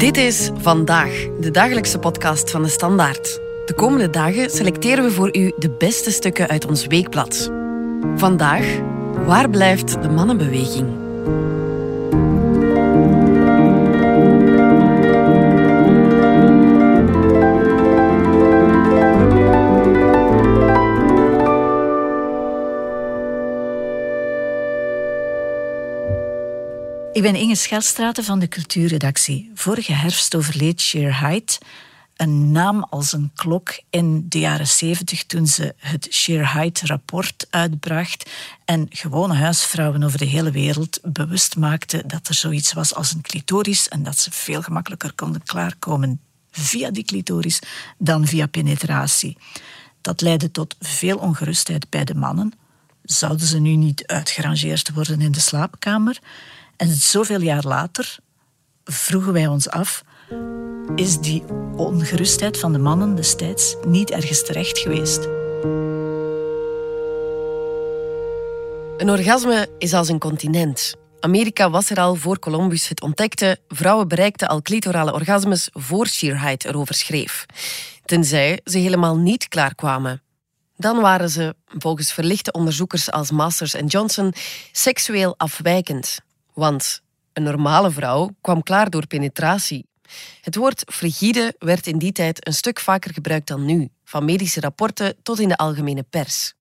Dit is Vandaag, de dagelijkse podcast van de Standaard. De komende dagen selecteren we voor u de beste stukken uit ons weekblad. Vandaag, waar blijft de mannenbeweging? Ik ben Inge Schelstraten van de cultuurredactie. Vorige herfst overleed Sheer Hyde, een naam als een klok in de jaren zeventig toen ze het Sheer Hyde-rapport uitbracht en gewone huisvrouwen over de hele wereld bewust maakte dat er zoiets was als een clitoris en dat ze veel gemakkelijker konden klaarkomen via die clitoris dan via penetratie. Dat leidde tot veel ongerustheid bij de mannen. Zouden ze nu niet uitgerangeerd worden in de slaapkamer? En zoveel jaar later vroegen wij ons af: is die ongerustheid van de mannen destijds niet ergens terecht geweest? Een orgasme is als een continent. Amerika was er al voor Columbus het ontdekte. Vrouwen bereikten al clitorale orgasmes voor Sheerheid erover schreef. Tenzij ze helemaal niet klaarkwamen. Dan waren ze, volgens verlichte onderzoekers als Masters en Johnson, seksueel afwijkend. Want een normale vrouw kwam klaar door penetratie. Het woord frigide werd in die tijd een stuk vaker gebruikt dan nu, van medische rapporten tot in de algemene pers.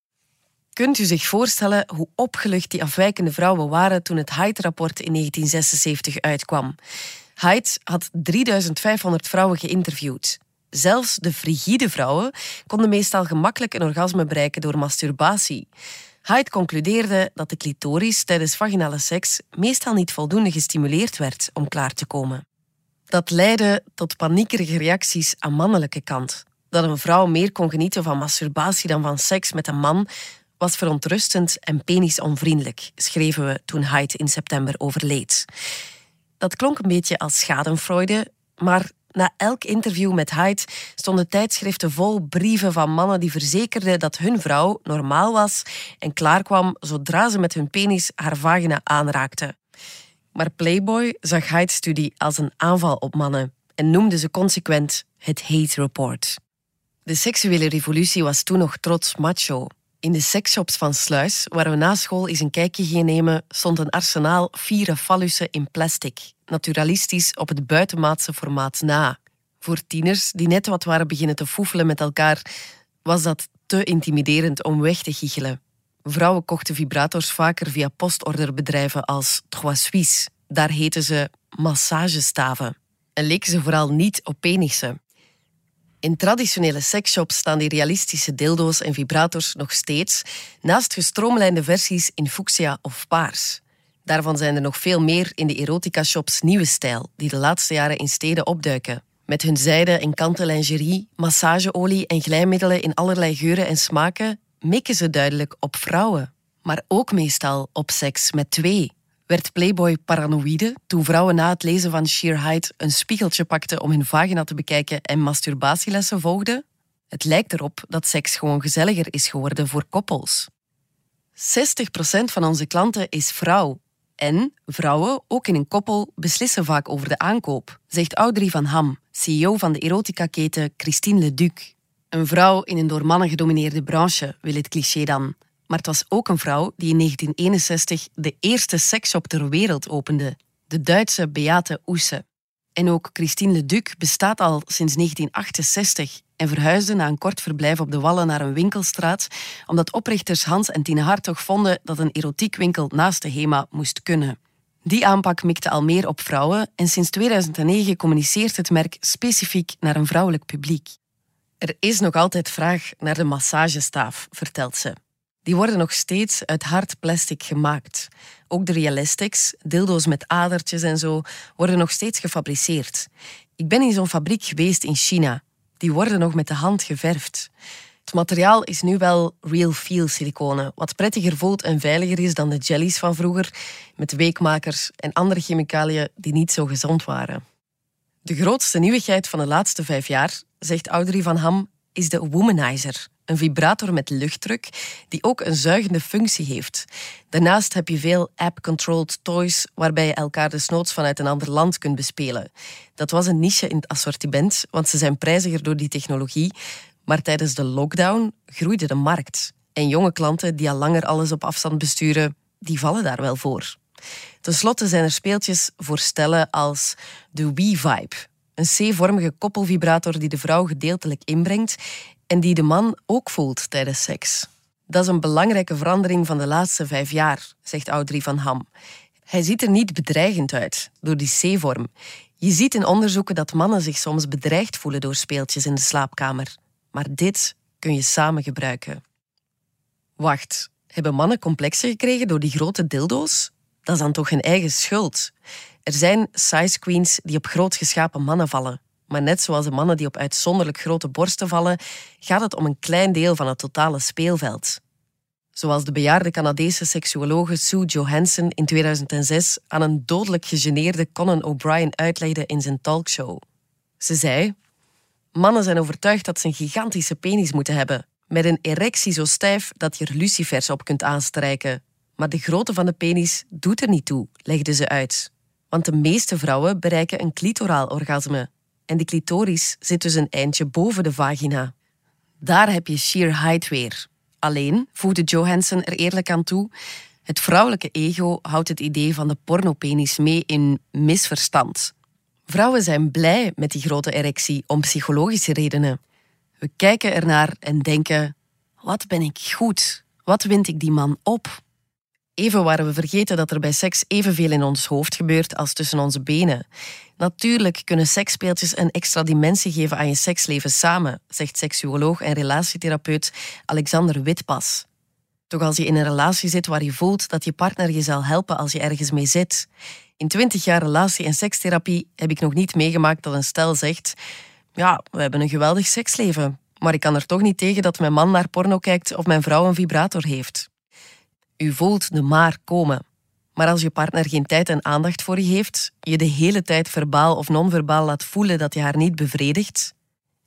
Kunt u zich voorstellen hoe opgelucht die afwijkende vrouwen waren toen het Hyde-rapport in 1976 uitkwam? Hyde had 3500 vrouwen geïnterviewd. Zelfs de frigide vrouwen konden meestal gemakkelijk een orgasme bereiken door masturbatie. Hyde concludeerde dat de clitoris tijdens vaginale seks meestal niet voldoende gestimuleerd werd om klaar te komen. Dat leidde tot paniekerige reacties aan mannelijke kant. Dat een vrouw meer kon genieten van masturbatie dan van seks met een man was verontrustend en penisonvriendelijk, schreven we toen Hyde in september overleed. Dat klonk een beetje als schadenfreude, maar na elk interview met Hyde stonden tijdschriften vol brieven van mannen die verzekerden dat hun vrouw normaal was en klaarkwam zodra ze met hun penis haar vagina aanraakte. Maar Playboy zag Hyde's studie als een aanval op mannen en noemde ze consequent het Hate Report. De seksuele revolutie was toen nog trots macho. In de seksshops van Sluis, waar we na school eens een kijkje gingen nemen, stond een arsenaal vier fallussen in plastic, naturalistisch op het buitenmaatse formaat na. Voor tieners die net wat waren beginnen te foefelen met elkaar, was dat te intimiderend om weg te giechelen. Vrouwen kochten vibrators vaker via postorderbedrijven als Trois Suisse. Daar heten ze massagestaven. En leken ze vooral niet op penissen. In traditionele seksshops staan die realistische dildo's en vibrators nog steeds, naast gestroomlijnde versies in fuchsia of paars. Daarvan zijn er nog veel meer in de erotica-shops nieuwe stijl, die de laatste jaren in steden opduiken. Met hun zijde en kanten lingerie, massageolie en glijmiddelen in allerlei geuren en smaken mikken ze duidelijk op vrouwen. Maar ook meestal op seks met twee. Werd Playboy paranoïde toen vrouwen na het lezen van Sheer Hyde een spiegeltje pakten om hun vagina te bekijken en masturbatielessen volgden? Het lijkt erop dat seks gewoon gezelliger is geworden voor koppels. 60% van onze klanten is vrouw en vrouwen, ook in een koppel, beslissen vaak over de aankoop, zegt Audrey van Ham, CEO van de erotica-keten Christine Leduc. Een vrouw in een door mannen gedomineerde branche, wil het cliché dan. Maar het was ook een vrouw die in 1961 de eerste seksshop ter wereld opende, de Duitse Beate Oesse. En ook Christine Leduc bestaat al sinds 1968 en verhuisde na een kort verblijf op de Wallen naar een winkelstraat, omdat oprichters Hans en Tine Hartog vonden dat een erotiekwinkel naast de HEMA moest kunnen. Die aanpak mikte al meer op vrouwen en sinds 2009 communiceert het merk specifiek naar een vrouwelijk publiek. Er is nog altijd vraag naar de massagestaaf, vertelt ze. Die worden nog steeds uit hard plastic gemaakt. Ook de realistics, dildo's met adertjes en zo, worden nog steeds gefabriceerd. Ik ben in zo'n fabriek geweest in China. Die worden nog met de hand geverfd. Het materiaal is nu wel real feel siliconen, wat prettiger voelt en veiliger is dan de jellies van vroeger, met weekmakers en andere chemicaliën die niet zo gezond waren. De grootste nieuwigheid van de laatste vijf jaar, zegt Audrey van Ham, is de Womanizer, een vibrator met luchtdruk die ook een zuigende functie heeft. Daarnaast heb je veel app-controlled toys waarbij je elkaar desnoods vanuit een ander land kunt bespelen. Dat was een niche in het assortiment, want ze zijn prijziger door die technologie. Maar tijdens de lockdown groeide de markt. En jonge klanten die al langer alles op afstand besturen, die vallen daar wel voor. Ten slotte zijn er speeltjes voor stellen als de Wii-Vibe. Een C-vormige koppelvibrator die de vrouw gedeeltelijk inbrengt en die de man ook voelt tijdens seks. Dat is een belangrijke verandering van de laatste vijf jaar, zegt Audrey van Ham. Hij ziet er niet bedreigend uit door die C-vorm. Je ziet in onderzoeken dat mannen zich soms bedreigd voelen door speeltjes in de slaapkamer. Maar dit kun je samen gebruiken. Wacht, hebben mannen complexen gekregen door die grote dildo's? Dat is dan toch hun eigen schuld? Er zijn size queens die op groot geschapen mannen vallen. Maar net zoals de mannen die op uitzonderlijk grote borsten vallen, gaat het om een klein deel van het totale speelveld. Zoals de bejaarde Canadese seksuologe Sue Johansson in 2006 aan een dodelijk gegeneerde Conan O'Brien uitlegde in zijn talkshow. Ze zei: Mannen zijn overtuigd dat ze een gigantische penis moeten hebben, met een erectie zo stijf dat je er lucifers op kunt aanstrijken. Maar de grootte van de penis doet er niet toe, legde ze uit. Want de meeste vrouwen bereiken een clitoraal orgasme. En de clitoris zit dus een eindje boven de vagina. Daar heb je sheer height weer. Alleen, voegde Johansson er eerlijk aan toe, het vrouwelijke ego houdt het idee van de pornopenis mee in misverstand. Vrouwen zijn blij met die grote erectie om psychologische redenen. We kijken ernaar en denken: wat ben ik goed? Wat wind ik die man op? Even waren we vergeten dat er bij seks evenveel in ons hoofd gebeurt als tussen onze benen. Natuurlijk kunnen seksspeeltjes een extra dimensie geven aan je seksleven samen, zegt seksuoloog en relatietherapeut Alexander Witpas. Toch als je in een relatie zit waar je voelt dat je partner je zal helpen als je ergens mee zit. In twintig jaar relatie- en sekstherapie heb ik nog niet meegemaakt dat een stel zegt: Ja, we hebben een geweldig seksleven, maar ik kan er toch niet tegen dat mijn man naar porno kijkt of mijn vrouw een vibrator heeft. U voelt de maar komen. Maar als je partner geen tijd en aandacht voor je heeft, je de hele tijd verbaal of non-verbaal laat voelen dat je haar niet bevredigt,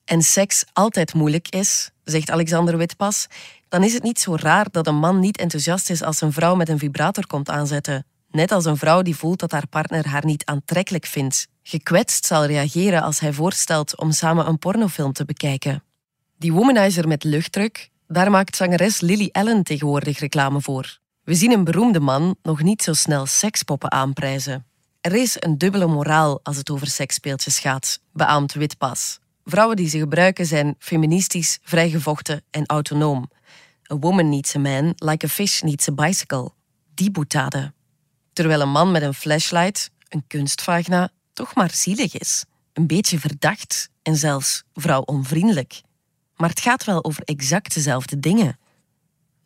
en seks altijd moeilijk is, zegt Alexander Witpas, dan is het niet zo raar dat een man niet enthousiast is als een vrouw met een vibrator komt aanzetten. Net als een vrouw die voelt dat haar partner haar niet aantrekkelijk vindt. Gekwetst zal reageren als hij voorstelt om samen een pornofilm te bekijken. Die womanizer met luchtdruk, daar maakt zangeres Lily Allen tegenwoordig reclame voor. We zien een beroemde man nog niet zo snel sekspoppen aanprijzen. Er is een dubbele moraal als het over seksspeeltjes gaat, beaamt Witpas. Vrouwen die ze gebruiken zijn feministisch, vrijgevochten en autonoom. A woman needs a man like a fish needs a bicycle. Die boetade. Terwijl een man met een flashlight, een kunstvagina, toch maar zielig is. Een beetje verdacht en zelfs vrouwonvriendelijk. Maar het gaat wel over exact dezelfde dingen.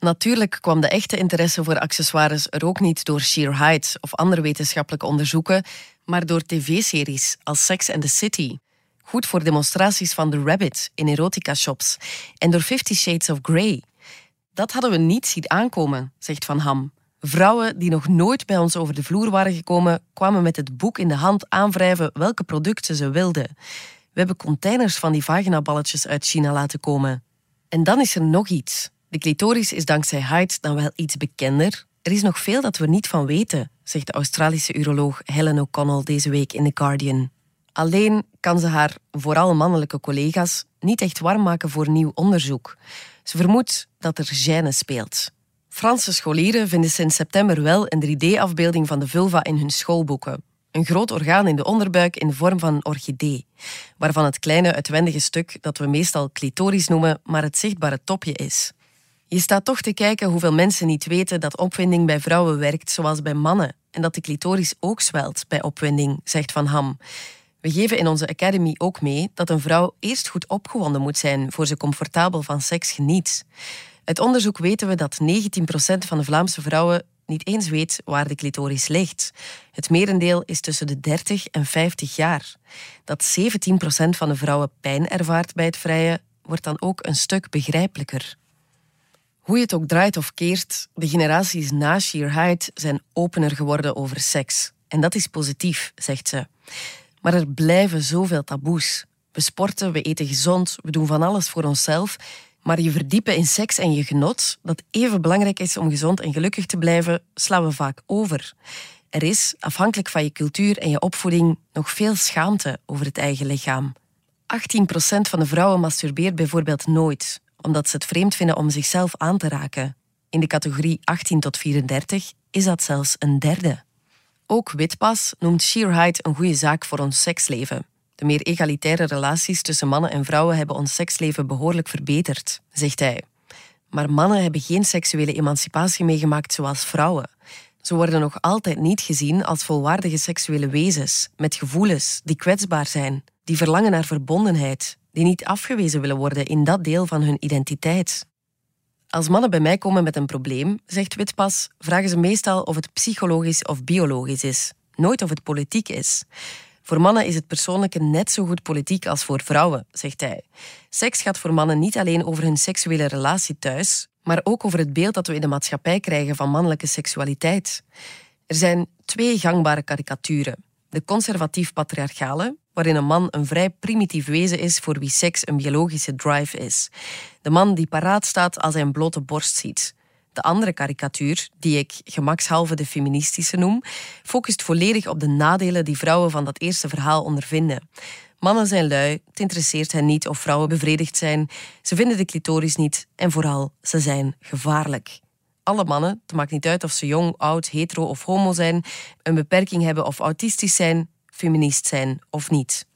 Natuurlijk kwam de echte interesse voor accessoires er ook niet door sheer height of andere wetenschappelijke onderzoeken, maar door tv-series als Sex and the City. Goed voor demonstraties van The Rabbit in erotica-shops en door Fifty Shades of Grey. Dat hadden we niet zien aankomen, zegt Van Ham. Vrouwen die nog nooit bij ons over de vloer waren gekomen, kwamen met het boek in de hand aanwrijven welke producten ze wilden. We hebben containers van die vaginaballetjes uit China laten komen. En dan is er nog iets. De clitoris is dankzij Hyde dan wel iets bekender. Er is nog veel dat we niet van weten, zegt de Australische uroloog Helen O'Connell deze week in The Guardian. Alleen kan ze haar, vooral mannelijke collega's, niet echt warm maken voor nieuw onderzoek. Ze vermoedt dat er gêne speelt. Franse scholieren vinden sinds september wel een 3D-afbeelding van de vulva in hun schoolboeken. Een groot orgaan in de onderbuik in de vorm van een orchidee, waarvan het kleine uitwendige stuk dat we meestal clitoris noemen, maar het zichtbare topje is. Je staat toch te kijken hoeveel mensen niet weten dat opwinding bij vrouwen werkt zoals bij mannen en dat de clitoris ook zwelt bij opwinding, zegt Van Ham. We geven in onze academy ook mee dat een vrouw eerst goed opgewonden moet zijn voor ze comfortabel van seks geniet. Uit onderzoek weten we dat 19% van de Vlaamse vrouwen niet eens weet waar de clitoris ligt. Het merendeel is tussen de 30 en 50 jaar. Dat 17% van de vrouwen pijn ervaart bij het vrije, wordt dan ook een stuk begrijpelijker. Hoe je het ook draait of keert, de generaties na Sheer Height zijn opener geworden over seks. En dat is positief, zegt ze. Maar er blijven zoveel taboes. We sporten, we eten gezond, we doen van alles voor onszelf, Maar je verdiepen in seks en je genot, dat even belangrijk is om gezond en gelukkig te blijven, slaan we vaak over. Er is, afhankelijk van je cultuur en je opvoeding, nog veel schaamte over het eigen lichaam. 18% van de vrouwen masturbeert bijvoorbeeld nooit, omdat ze het vreemd vinden om zichzelf aan te raken. In de categorie 18 tot 34 is dat zelfs een derde. Ook Witpas noemt sheer height een goede zaak voor ons seksleven. De meer egalitaire relaties tussen mannen en vrouwen hebben ons seksleven behoorlijk verbeterd, zegt hij. Maar mannen hebben geen seksuele emancipatie meegemaakt zoals vrouwen. Ze worden nog altijd niet gezien als volwaardige seksuele wezens, met gevoelens die kwetsbaar zijn, die verlangen naar verbondenheid, die niet afgewezen willen worden in dat deel van hun identiteit. Als mannen bij mij komen met een probleem, zegt Witpas, vragen ze meestal of het psychologisch of biologisch is, nooit of het politiek is. Voor mannen is het persoonlijke net zo goed politiek als voor vrouwen, zegt hij. Seks gaat voor mannen niet alleen over hun seksuele relatie thuis, maar ook over het beeld dat we in de maatschappij krijgen van mannelijke seksualiteit. Er zijn twee gangbare karikaturen. De conservatief-patriarchale, waarin een man een vrij primitief wezen is voor wie seks een biologische drive is. De man die paraat staat als hij een blote borst ziet. De andere karikatuur, die ik gemakshalve de feministische noem, focust volledig op de nadelen die vrouwen van dat eerste verhaal ondervinden. Mannen zijn lui, het interesseert hen niet of vrouwen bevredigd zijn, ze vinden de clitoris niet en vooral, ze zijn gevaarlijk. Alle mannen, het maakt niet uit of ze jong, oud, hetero of homo zijn, een beperking hebben of autistisch zijn, feminist zijn of niet.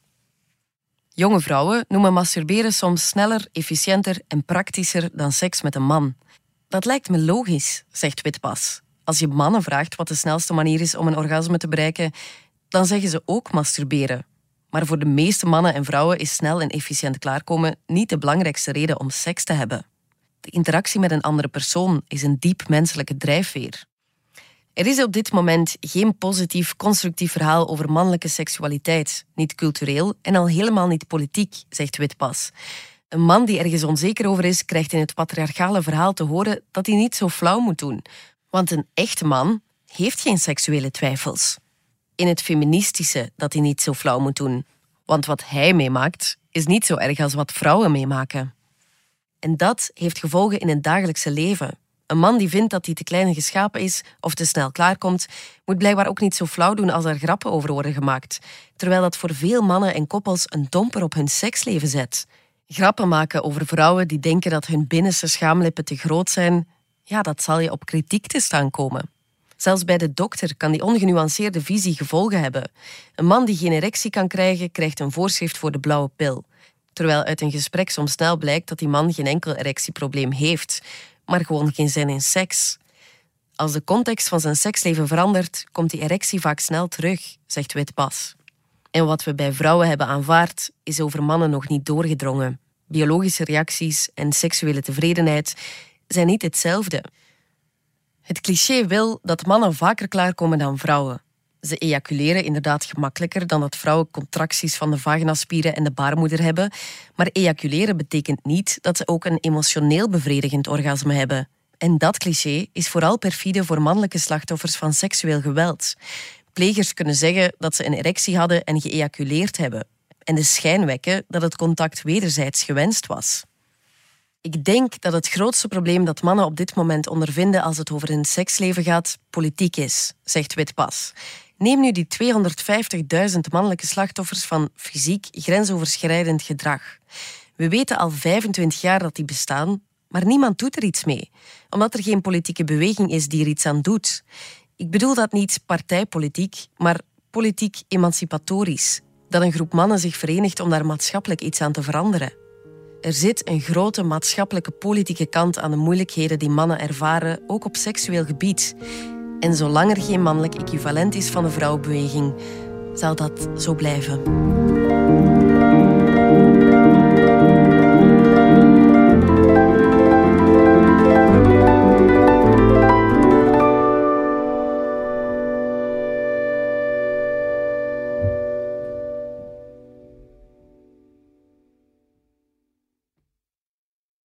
Jonge vrouwen noemen masturberen soms sneller, efficiënter en praktischer dan seks met een man. Dat lijkt me logisch, zegt Witpas. Als je mannen vraagt wat de snelste manier is om een orgasme te bereiken, dan zeggen ze ook masturberen. Maar voor de meeste mannen en vrouwen is snel en efficiënt klaarkomen niet de belangrijkste reden om seks te hebben. De interactie met een andere persoon is een diep menselijke drijfveer. Er is op dit moment geen positief, constructief verhaal over mannelijke seksualiteit. Niet cultureel en al helemaal niet politiek, zegt Witpas. Een man die ergens onzeker over is, krijgt in het patriarchale verhaal te horen dat hij niet zo flauw moet doen. Want een echte man heeft geen seksuele twijfels. In het feministische dat hij niet zo flauw moet doen. Want wat hij meemaakt, is niet zo erg als wat vrouwen meemaken. En dat heeft gevolgen in het dagelijkse leven. Een man die vindt dat hij te klein geschapen is of te snel klaarkomt, moet blijkbaar ook niet zo flauw doen als er grappen over worden gemaakt, terwijl dat voor veel mannen en koppels een domper op hun seksleven zet. Grappen maken over vrouwen die denken dat hun binnenste schaamlippen te groot zijn, ja, dat zal je op kritiek te staan komen. Zelfs bij de dokter kan die ongenuanceerde visie gevolgen hebben. Een man die geen erectie kan krijgen, krijgt een voorschrift voor de blauwe pil. Terwijl uit een gesprek soms snel blijkt dat die man geen enkel erectieprobleem heeft, maar gewoon geen zin in seks. Als de context van zijn seksleven verandert, komt die erectie vaak snel terug, zegt Witpas. En wat we bij vrouwen hebben aanvaard, is over mannen nog niet doorgedrongen. Biologische reacties en seksuele tevredenheid zijn niet hetzelfde. Het cliché wil dat mannen vaker klaarkomen dan vrouwen. Ze ejaculeren inderdaad gemakkelijker dan dat vrouwen contracties van de vaginaspieren en de baarmoeder hebben, maar ejaculeren betekent niet dat ze ook een emotioneel bevredigend orgasme hebben. En dat cliché is vooral perfide voor mannelijke slachtoffers van seksueel geweld. Plegers kunnen zeggen dat ze een erectie hadden en geëjaculeerd hebben, en de schijn wekken dat het contact wederzijds gewenst was. Ik denk dat het grootste probleem dat mannen op dit moment ondervinden als het over hun seksleven gaat, politiek is, zegt Witpas. Neem nu die 250.000 mannelijke slachtoffers van fysiek grensoverschrijdend gedrag. We weten al 25 jaar dat die bestaan, maar niemand doet er iets mee, omdat er geen politieke beweging is die er iets aan doet. Ik bedoel dat niet partijpolitiek, maar politiek emancipatorisch. Dat een groep mannen zich verenigt om daar maatschappelijk iets aan te veranderen. Er zit een grote maatschappelijke politieke kant aan de moeilijkheden die mannen ervaren, ook op seksueel gebied. En zolang er geen mannelijk equivalent is van de vrouwenbeweging, zal dat zo blijven.